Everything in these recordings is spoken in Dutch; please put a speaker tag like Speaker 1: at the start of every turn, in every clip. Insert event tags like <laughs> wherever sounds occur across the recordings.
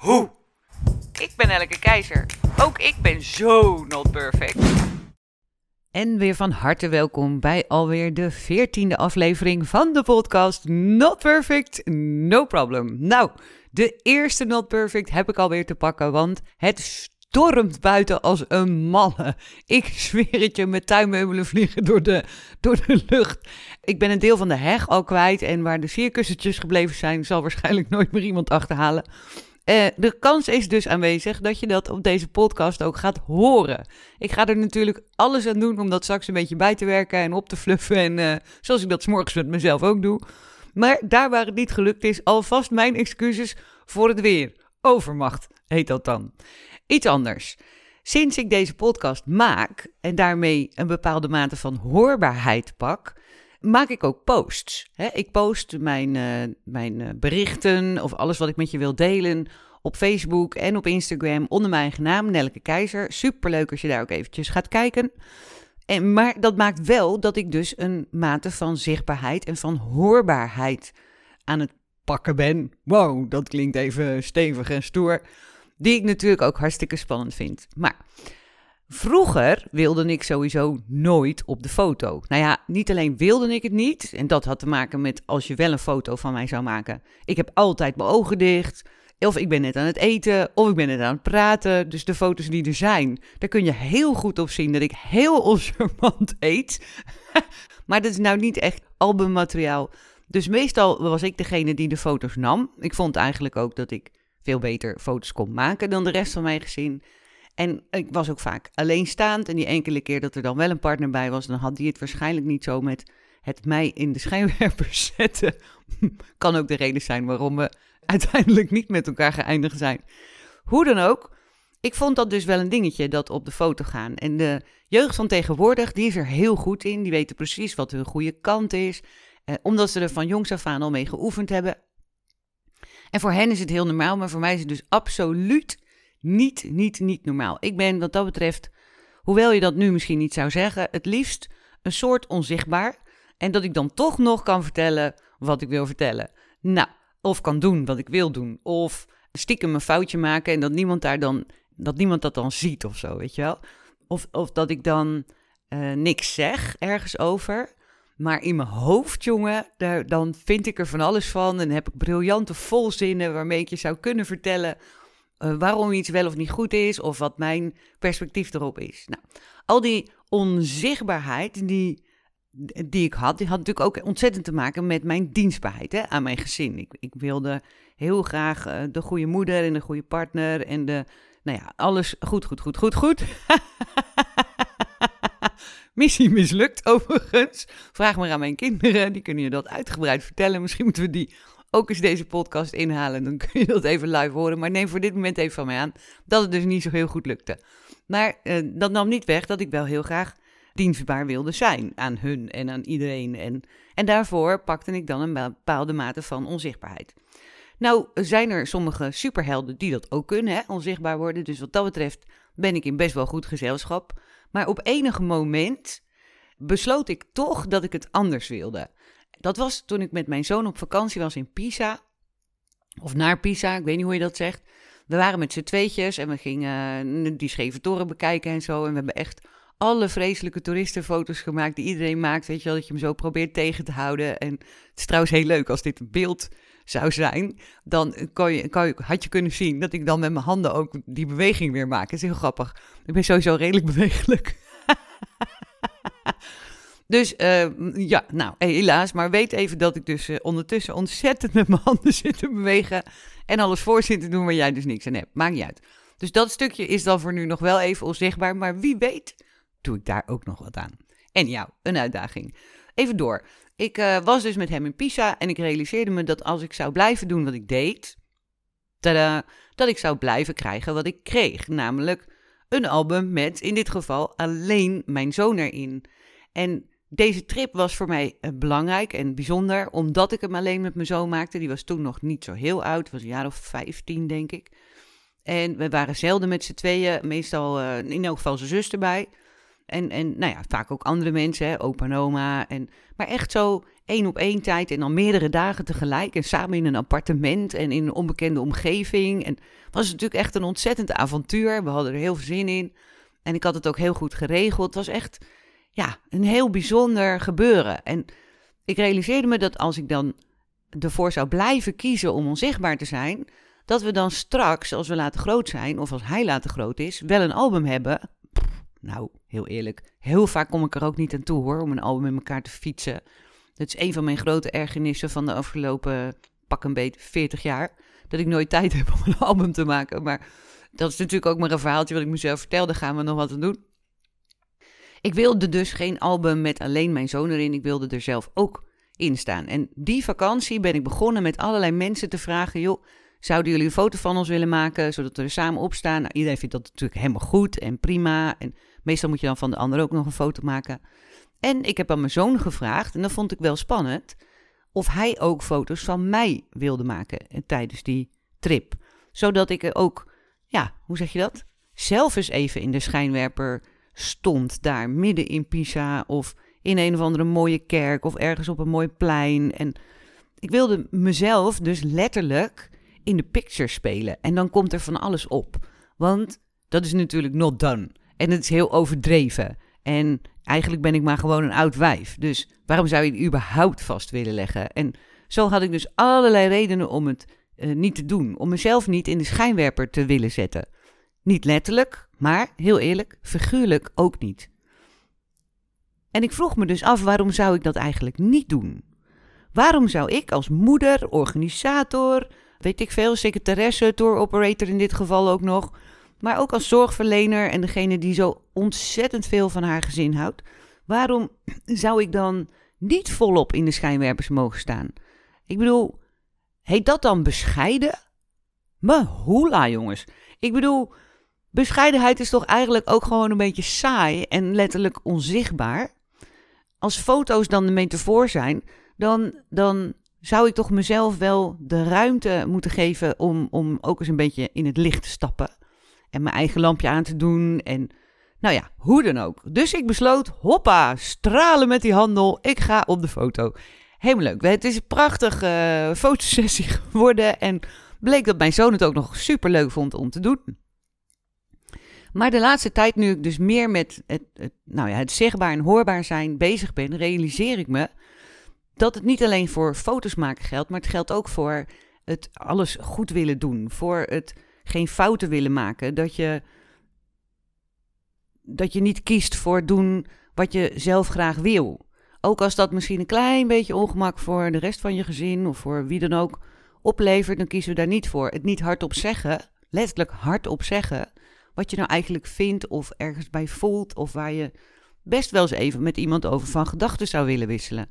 Speaker 1: hoe. Ik ben Elke Keizer. Ook ik ben zo not perfect. En weer van harte welkom bij alweer de veertiende aflevering van de podcast Not Perfect, No Problem. Nou, de eerste Not Perfect heb ik alweer te pakken, want het stormt buiten als een malle. Ik zweer het je, met tuinmeubelen vliegen door de, door de lucht. Ik ben een deel van de heg al kwijt en waar de sierkussentjes gebleven zijn, zal waarschijnlijk nooit meer iemand achterhalen. Uh, de kans is dus aanwezig dat je dat op deze podcast ook gaat horen. Ik ga er natuurlijk alles aan doen om dat straks een beetje bij te werken en op te fluffen. En uh, zoals ik dat s'morgens met mezelf ook doe. Maar daar waar het niet gelukt is, alvast mijn excuses voor het weer. Overmacht heet dat dan. Iets anders. Sinds ik deze podcast maak en daarmee een bepaalde mate van hoorbaarheid pak, maak ik ook posts. ik post mijn, uh, mijn uh, berichten of alles wat ik met je wil delen op Facebook en op Instagram onder mijn naam, Nelke Keizer. Superleuk als je daar ook eventjes gaat kijken. En, maar dat maakt wel dat ik dus een mate van zichtbaarheid en van hoorbaarheid aan het pakken ben. Wow, dat klinkt even stevig en stoer. Die ik natuurlijk ook hartstikke spannend vind. Maar vroeger wilde ik sowieso nooit op de foto. Nou ja, niet alleen wilde ik het niet. En dat had te maken met als je wel een foto van mij zou maken. Ik heb altijd mijn ogen dicht. Of ik ben net aan het eten, of ik ben net aan het praten. Dus de foto's die er zijn, daar kun je heel goed op zien dat ik heel <laughs> oncharmant eet. <laughs> maar dat is nou niet echt albummateriaal. Dus meestal was ik degene die de foto's nam. Ik vond eigenlijk ook dat ik veel beter foto's kon maken dan de rest van mijn gezin. En ik was ook vaak alleenstaand. En die enkele keer dat er dan wel een partner bij was, dan had die het waarschijnlijk niet zo met het mij in de schijnwerpers <laughs> zetten. kan ook de reden zijn waarom we uiteindelijk niet met elkaar geëindigd zijn. Hoe dan ook, ik vond dat dus wel een dingetje, dat op de foto gaan. En de jeugd van tegenwoordig, die is er heel goed in. Die weten precies wat hun goede kant is. Eh, omdat ze er van jongs af aan al mee geoefend hebben. En voor hen is het heel normaal, maar voor mij is het dus absoluut niet, niet, niet normaal. Ik ben wat dat betreft, hoewel je dat nu misschien niet zou zeggen, het liefst een soort onzichtbaar. En dat ik dan toch nog kan vertellen wat ik wil vertellen. Nou, of kan doen wat ik wil doen. Of stiekem een foutje maken en dat niemand daar dan, dat niemand dat dan ziet of zo, weet je wel. Of, of dat ik dan uh, niks zeg ergens over. Maar in mijn hoofd, jongen, daar, dan vind ik er van alles van. En heb ik briljante volzinnen waarmee ik je zou kunnen vertellen uh, waarom iets wel of niet goed is. Of wat mijn perspectief erop is. Nou, al die onzichtbaarheid die, die ik had, die had natuurlijk ook ontzettend te maken met mijn dienstbaarheid hè, aan mijn gezin. Ik, ik wilde heel graag uh, de goede moeder en de goede partner en de, nou ja, alles goed, goed, goed, goed, goed. <laughs> Missie mislukt overigens. Vraag maar aan mijn kinderen, die kunnen je dat uitgebreid vertellen. Misschien moeten we die ook eens deze podcast inhalen. Dan kun je dat even live horen. Maar neem voor dit moment even van mij aan dat het dus niet zo heel goed lukte. Maar uh, dat nam niet weg dat ik wel heel graag dienstbaar wilde zijn aan hun en aan iedereen. En, en daarvoor pakte ik dan een bepaalde mate van onzichtbaarheid. Nou zijn er sommige superhelden die dat ook kunnen, hè, onzichtbaar worden. Dus wat dat betreft ben ik in best wel goed gezelschap. Maar op enig moment besloot ik toch dat ik het anders wilde. Dat was toen ik met mijn zoon op vakantie was in Pisa. Of naar Pisa, ik weet niet hoe je dat zegt. We waren met z'n tweetjes en we gingen eh, die scheve toren bekijken en zo. En we hebben echt alle vreselijke toeristenfoto's gemaakt die iedereen maakt. Weet je wel, dat je hem zo probeert tegen te houden. En het is trouwens heel leuk als dit een beeld zou zijn. Dan kan je, kan je, had je kunnen zien dat ik dan met mijn handen ook die beweging weer maak. Dat is heel grappig. Ik ben sowieso redelijk <laughs> bewegelijk. Dus uh, ja, nou helaas, maar weet even dat ik dus uh, ondertussen ontzettend met mijn <laughs> handen zit te bewegen en alles voor zit te doen waar jij dus niks aan hebt. Maakt niet uit. Dus dat stukje is dan voor nu nog wel even onzichtbaar, maar wie weet doe ik daar ook nog wat aan. En jou, een uitdaging. Even door. Ik uh, was dus met hem in Pisa en ik realiseerde me dat als ik zou blijven doen wat ik deed,
Speaker 2: tada, dat ik zou blijven krijgen wat ik kreeg. Namelijk een album met in dit geval alleen mijn zoon erin. En deze trip was voor mij eh, belangrijk en bijzonder, omdat ik hem alleen met mijn zoon maakte. Die was toen nog niet zo heel oud, was een jaar of 15 denk ik. En we waren zelden met z'n tweeën, meestal uh, in elk geval zijn zus erbij. En, en nou ja, vaak ook andere mensen, opa en oma. En, maar echt zo één op één tijd en dan meerdere dagen tegelijk. En samen in een appartement en in een onbekende omgeving. En was natuurlijk echt een ontzettend avontuur. We hadden er heel veel zin in. En ik had het ook heel goed geregeld. Het was echt ja, een heel bijzonder gebeuren. En ik realiseerde me dat als ik dan ervoor zou blijven kiezen om onzichtbaar te zijn, dat we dan straks, als we later groot zijn, of als hij later groot is, wel een album hebben. nou, heel eerlijk, heel vaak kom ik er ook niet aan toe hoor, om een album in elkaar te fietsen. Dat is een van mijn grote ergernissen van de afgelopen pak een beet 40 jaar. Dat ik nooit tijd heb om een <laughs> album te maken. Maar dat is natuurlijk ook maar een verhaaltje wat ik mezelf vertel. Daar gaan we nog wat doen. Ik wilde dus geen album met alleen mijn zoon erin. Ik wilde er zelf ook in staan. En die vakantie ben ik begonnen met allerlei mensen te vragen: joh, zouden jullie een foto van ons willen maken, zodat we er samen op staan? Nou, iedereen vindt dat natuurlijk helemaal goed en prima. En meestal moet je dan van de ander ook nog een foto maken. En ik heb aan mijn zoon gevraagd, en dat vond ik wel spannend, of hij ook foto's van mij wilde maken tijdens die trip. Zodat ik er ook, ja, hoe zeg je dat? Zelf eens even in de schijnwerper stond daar midden in Pisa of in een of andere mooie kerk of ergens op een mooi plein. En ik wilde mezelf dus letterlijk in de picture spelen. En dan komt er van alles op. Want dat is natuurlijk not done. En het is heel overdreven. En eigenlijk ben ik maar gewoon een oud wijf. Dus waarom zou je het überhaupt vast willen leggen? En zo had ik dus allerlei redenen om het uh, niet te doen. Om mezelf niet in de schijnwerper te willen zetten. Niet letterlijk, maar heel eerlijk, figuurlijk ook niet. En ik vroeg me dus af, waarom zou ik dat eigenlijk niet doen? Waarom zou ik als moeder, organisator, weet ik veel, secretaresse, tour operator in dit geval ook nog, maar ook als zorgverlener en degene die zo ontzettend veel van haar gezin houdt, waarom zou ik dan niet volop in de schijnwerpers mogen staan? Ik bedoel, heet dat dan bescheiden? Me hoela, jongens. Ik bedoel, Bescheidenheid is toch eigenlijk ook gewoon een beetje saai en letterlijk onzichtbaar. Als foto's dan de metafoor zijn, dan, dan zou ik toch mezelf wel de ruimte moeten geven om, om ook eens een beetje in het licht te stappen. En mijn eigen lampje aan te doen. En nou ja, hoe dan ook. Dus ik besloot, hoppa, stralen met die handel. Ik ga op de foto. Helemaal leuk. Het is een prachtige uh, fotosessie <laughs> geworden. En bleek dat mijn zoon het ook nog super leuk vond om te doen. Maar de laatste tijd, nu ik dus meer met het, het, nou ja, het zichtbaar en hoorbaar zijn bezig ben, realiseer ik me dat het niet alleen voor foto's maken geldt, maar het geldt ook voor het alles goed willen doen. Voor het geen fouten willen maken. Dat je, dat je niet kiest voor doen wat je zelf graag wil. Ook als dat misschien een klein beetje ongemak voor de rest van je gezin of voor wie dan ook oplevert, dan kiezen we daar niet voor. Het niet hardop zeggen, letterlijk hardop zeggen, wat je nou eigenlijk vindt of ergens bij voelt of waar je best wel eens even met iemand over van gedachten zou willen wisselen.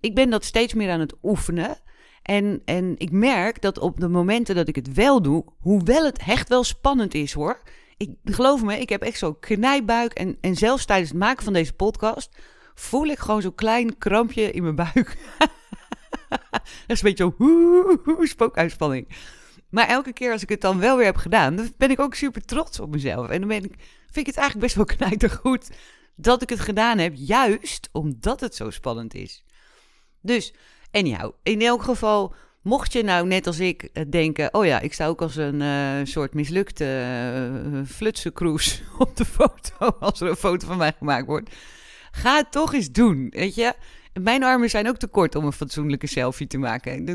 Speaker 2: Ik ben dat steeds meer aan het oefenen. En, en ik merk dat op de momenten dat ik het wel doe, hoewel het echt wel spannend is hoor. Ik geloof me, ik heb echt zo'n knijbuik. En, en zelfs tijdens het maken van deze podcast voel ik gewoon zo'n klein krampje in mijn buik. <laughs> dat is een beetje zo <laughs> spookuitspanning. Maar elke keer als ik het dan wel weer heb gedaan, dan ben ik ook super trots op mezelf. En dan ben ik, vind ik het eigenlijk best wel <laughs> knijtergoed dat ik het gedaan heb, juist omdat het zo spannend is. Dus, anyhow, in elk geval, mocht je nou net als ik eh, denken, oh ja, ik sta ook als een uh, soort mislukte uh, flutse cruise <laughs> op de foto, als er een foto van mij gemaakt wordt. Ga het toch eens doen, weet je. Mijn armen zijn ook te kort om een fatsoenlijke selfie te maken.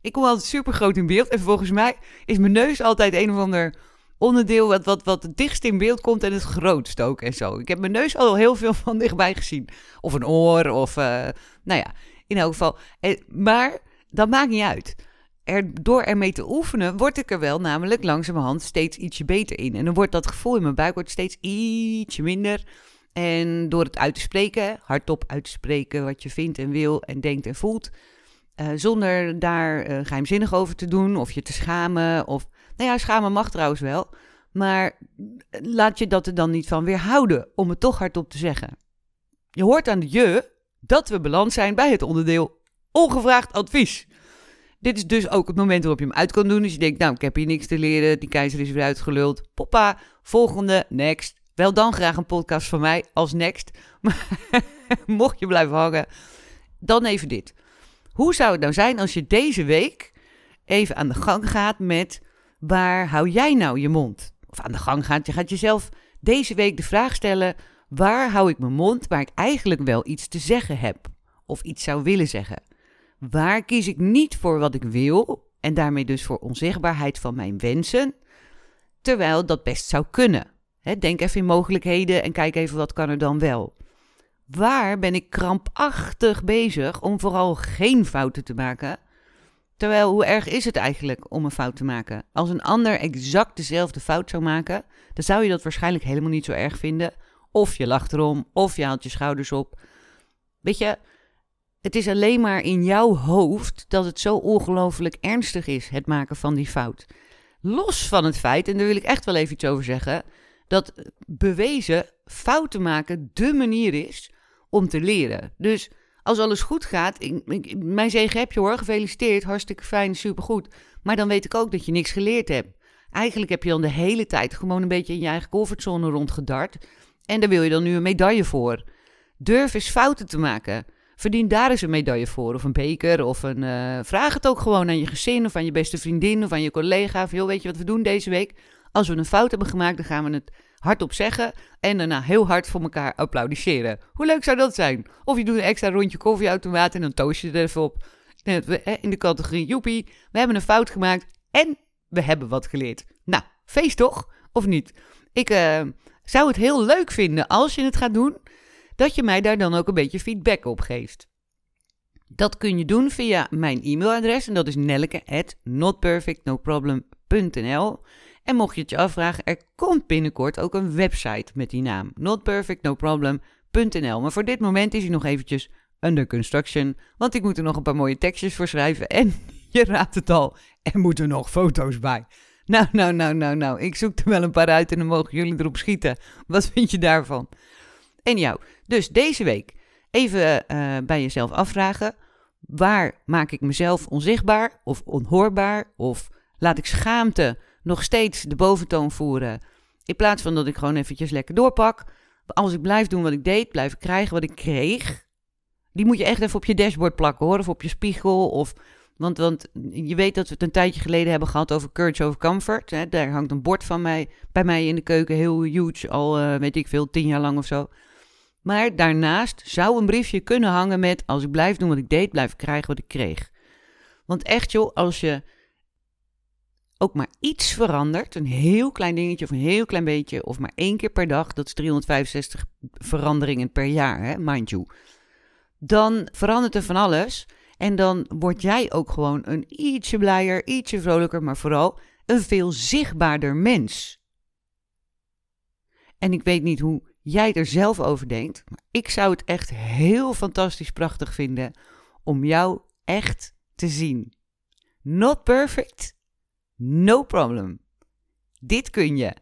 Speaker 2: Ik kom altijd super groot in beeld. En volgens mij is mijn neus altijd een of ander onderdeel wat, wat, wat het dichtst in beeld komt en het grootst ook en zo. Ik heb mijn neus al heel veel van dichtbij gezien. Of een oor, of uh, nou ja, in elk geval. Eh, maar dat maakt niet uit. Er, door ermee te oefenen, word ik er wel namelijk langzamerhand steeds ietsje beter in. En dan wordt dat gevoel in mijn buik wordt steeds ietsje minder. En door het uit te spreken, hardop uit te spreken wat je vindt en wil en denkt en voelt, Uh, zonder daar uh, geheimzinnig over te doen of je te schamen. Of, nou ja, schamen mag trouwens wel. Maar laat je dat er dan niet van weerhouden om het toch hardop te zeggen. Je hoort aan de je dat we beland zijn bij het onderdeel ongevraagd advies. Dit is dus ook het moment waarop je hem uit kan doen. Dus je denkt, nou, ik heb hier niks te leren. Die keizer is weer uitgeluld. Poppa, volgende, next. Wel dan graag een podcast van mij als next. <laughs> Maar mocht je blijven hangen, dan even dit. Hoe zou het nou zijn als je deze week even aan de gang gaat met waar hou jij nou je mond? Of aan de gang gaat, je gaat jezelf deze week de vraag stellen: waar hou ik mijn mond waar ik eigenlijk wel iets te zeggen heb? Of iets zou willen zeggen? Waar kies ik niet voor wat ik wil en daarmee dus voor onzichtbaarheid van mijn wensen, terwijl dat best zou kunnen? Denk even in mogelijkheden en kijk even wat kan er dan wel. Waar ben ik krampachtig bezig om vooral geen fouten te maken? Terwijl, hoe erg is het eigenlijk om een fout te maken? Als een ander exact dezelfde fout zou maken, dan zou je dat waarschijnlijk helemaal niet zo erg vinden. Of je lacht erom, of je haalt je schouders op. Weet je, het is alleen maar in jouw hoofd dat het zo ongelooflijk ernstig is, het maken van die fout. Los van het feit, en daar wil ik echt wel even iets over zeggen, dat bewezen fouten maken de manier is om te leren. Dus als alles goed gaat, mijn zegen heb je hoor, gefeliciteerd, hartstikke fijn, supergoed. Maar dan weet ik ook dat je niks geleerd hebt. Eigenlijk heb je dan de hele tijd gewoon een beetje in je eigen comfortzone rondgedart. En daar wil je dan nu een medaille voor. Durf eens fouten te maken. Verdien daar eens een medaille voor, of een beker, of een... Uh, vraag het ook gewoon aan je gezin, of aan je beste vriendin, of aan je collega. Of, joh, weet je wat we doen deze week? Als we een fout hebben gemaakt, dan gaan we het hardop zeggen en daarna heel hard voor elkaar applaudisseren. Hoe leuk zou dat zijn? Of je doet een extra rondje koffieautomaat en dan toast je er even op. In de categorie, joepie, we hebben een fout gemaakt en we hebben wat geleerd. Nou, feest toch? Of niet? Ik uh, zou het heel leuk vinden als je het gaat doen, dat je mij daar dan ook een beetje feedback op geeft. Dat kun je doen via mijn e-mailadres en dat is nelleke at notperfectnoproblem.nl. En mocht je het je afvragen, er komt binnenkort ook een website met die naam. notperfectnoproblem.nl. Maar voor dit moment is hij nog eventjes under construction. Want ik moet er nog een paar mooie tekstjes voor schrijven. En <laughs> je raadt het al, er moeten nog foto's bij. Nou, nou, nou, nou, nou. Ik zoek er wel een paar uit en dan mogen jullie erop schieten. Wat vind je daarvan? En jou. Dus deze week even uh, bij jezelf afvragen. Waar maak ik mezelf onzichtbaar of onhoorbaar? Of laat ik schaamte nog steeds de boventoon voeren. In plaats van dat ik gewoon eventjes lekker doorpak. Als ik blijf doen wat ik deed, blijf ik krijgen wat ik kreeg. Die moet je echt even op je dashboard plakken hoor. Of op je spiegel. Of, want, want je weet dat we het een tijdje geleden hebben gehad over Courage over Comfort. Hè. Daar hangt een bord van mij, bij mij in de keuken. Heel huge. Al uh, weet ik veel, tien jaar lang of zo. Maar daarnaast zou een briefje kunnen hangen met... Als ik blijf doen wat ik deed, blijf ik krijgen wat ik kreeg. Want echt joh, als je ook maar iets verandert, een heel klein dingetje of een heel klein beetje, of maar één keer per dag, dat is 365 veranderingen per jaar, hè, mind you. Dan verandert er van alles en dan word jij ook gewoon een ietsje blijer, ietsje vrolijker, maar vooral een veel zichtbaarder mens. En ik weet niet hoe jij er zelf over denkt, maar ik zou het echt heel fantastisch prachtig vinden om jou echt te zien. Not perfect, No problem. Dit kun je.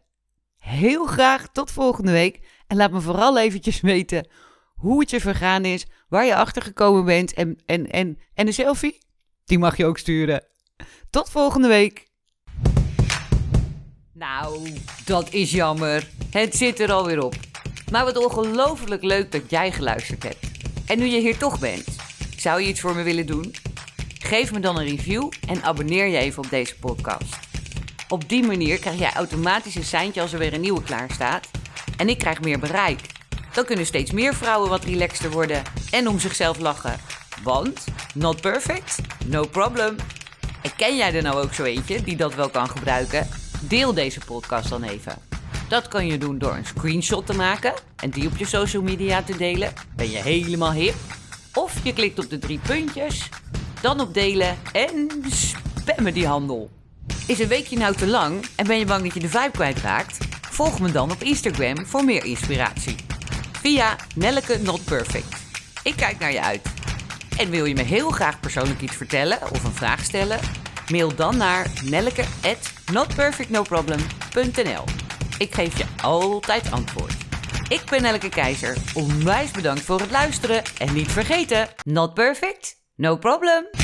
Speaker 2: Heel graag tot volgende week. En laat me vooral eventjes <laughs> weten hoe het je vergaan is, waar je achter gekomen bent. En, en, en, en een selfie, die mag je ook sturen. Tot volgende week.
Speaker 1: Nou, dat is jammer. Het zit er alweer op. Maar wat ongelooflijk leuk dat jij geluisterd hebt. En nu je hier toch bent, zou je iets voor me willen doen? Geef me dan een review en abonneer je even op deze podcast. Op die manier krijg jij automatisch een seintje als er weer een nieuwe klaar staat. En ik krijg meer bereik. Dan kunnen steeds meer vrouwen wat relaxter worden en om zichzelf lachen. Want, not perfect, no problem. En ken jij er nou ook zo eentje die dat wel kan gebruiken? Deel deze podcast dan even. Dat kan je doen door een screenshot te maken en die op je social media te delen. Ben je helemaal hip? Of je klikt op de drie puntjes dan op delen en spammen die handel. Is een weekje nou te lang en ben je bang dat je de vibe kwijtraakt? Volg me dan op Instagram voor meer inspiratie. Via Nelleke Not Perfect. Ik kijk naar je uit.
Speaker 2: En wil je me heel graag persoonlijk iets vertellen of een vraag stellen? Mail dan naar nelleke at notperfectnoproblem.nl Ik geef je altijd antwoord. Ik ben Nelleke Keizer. Onwijs bedankt voor het luisteren. En niet vergeten, not perfect, no problem.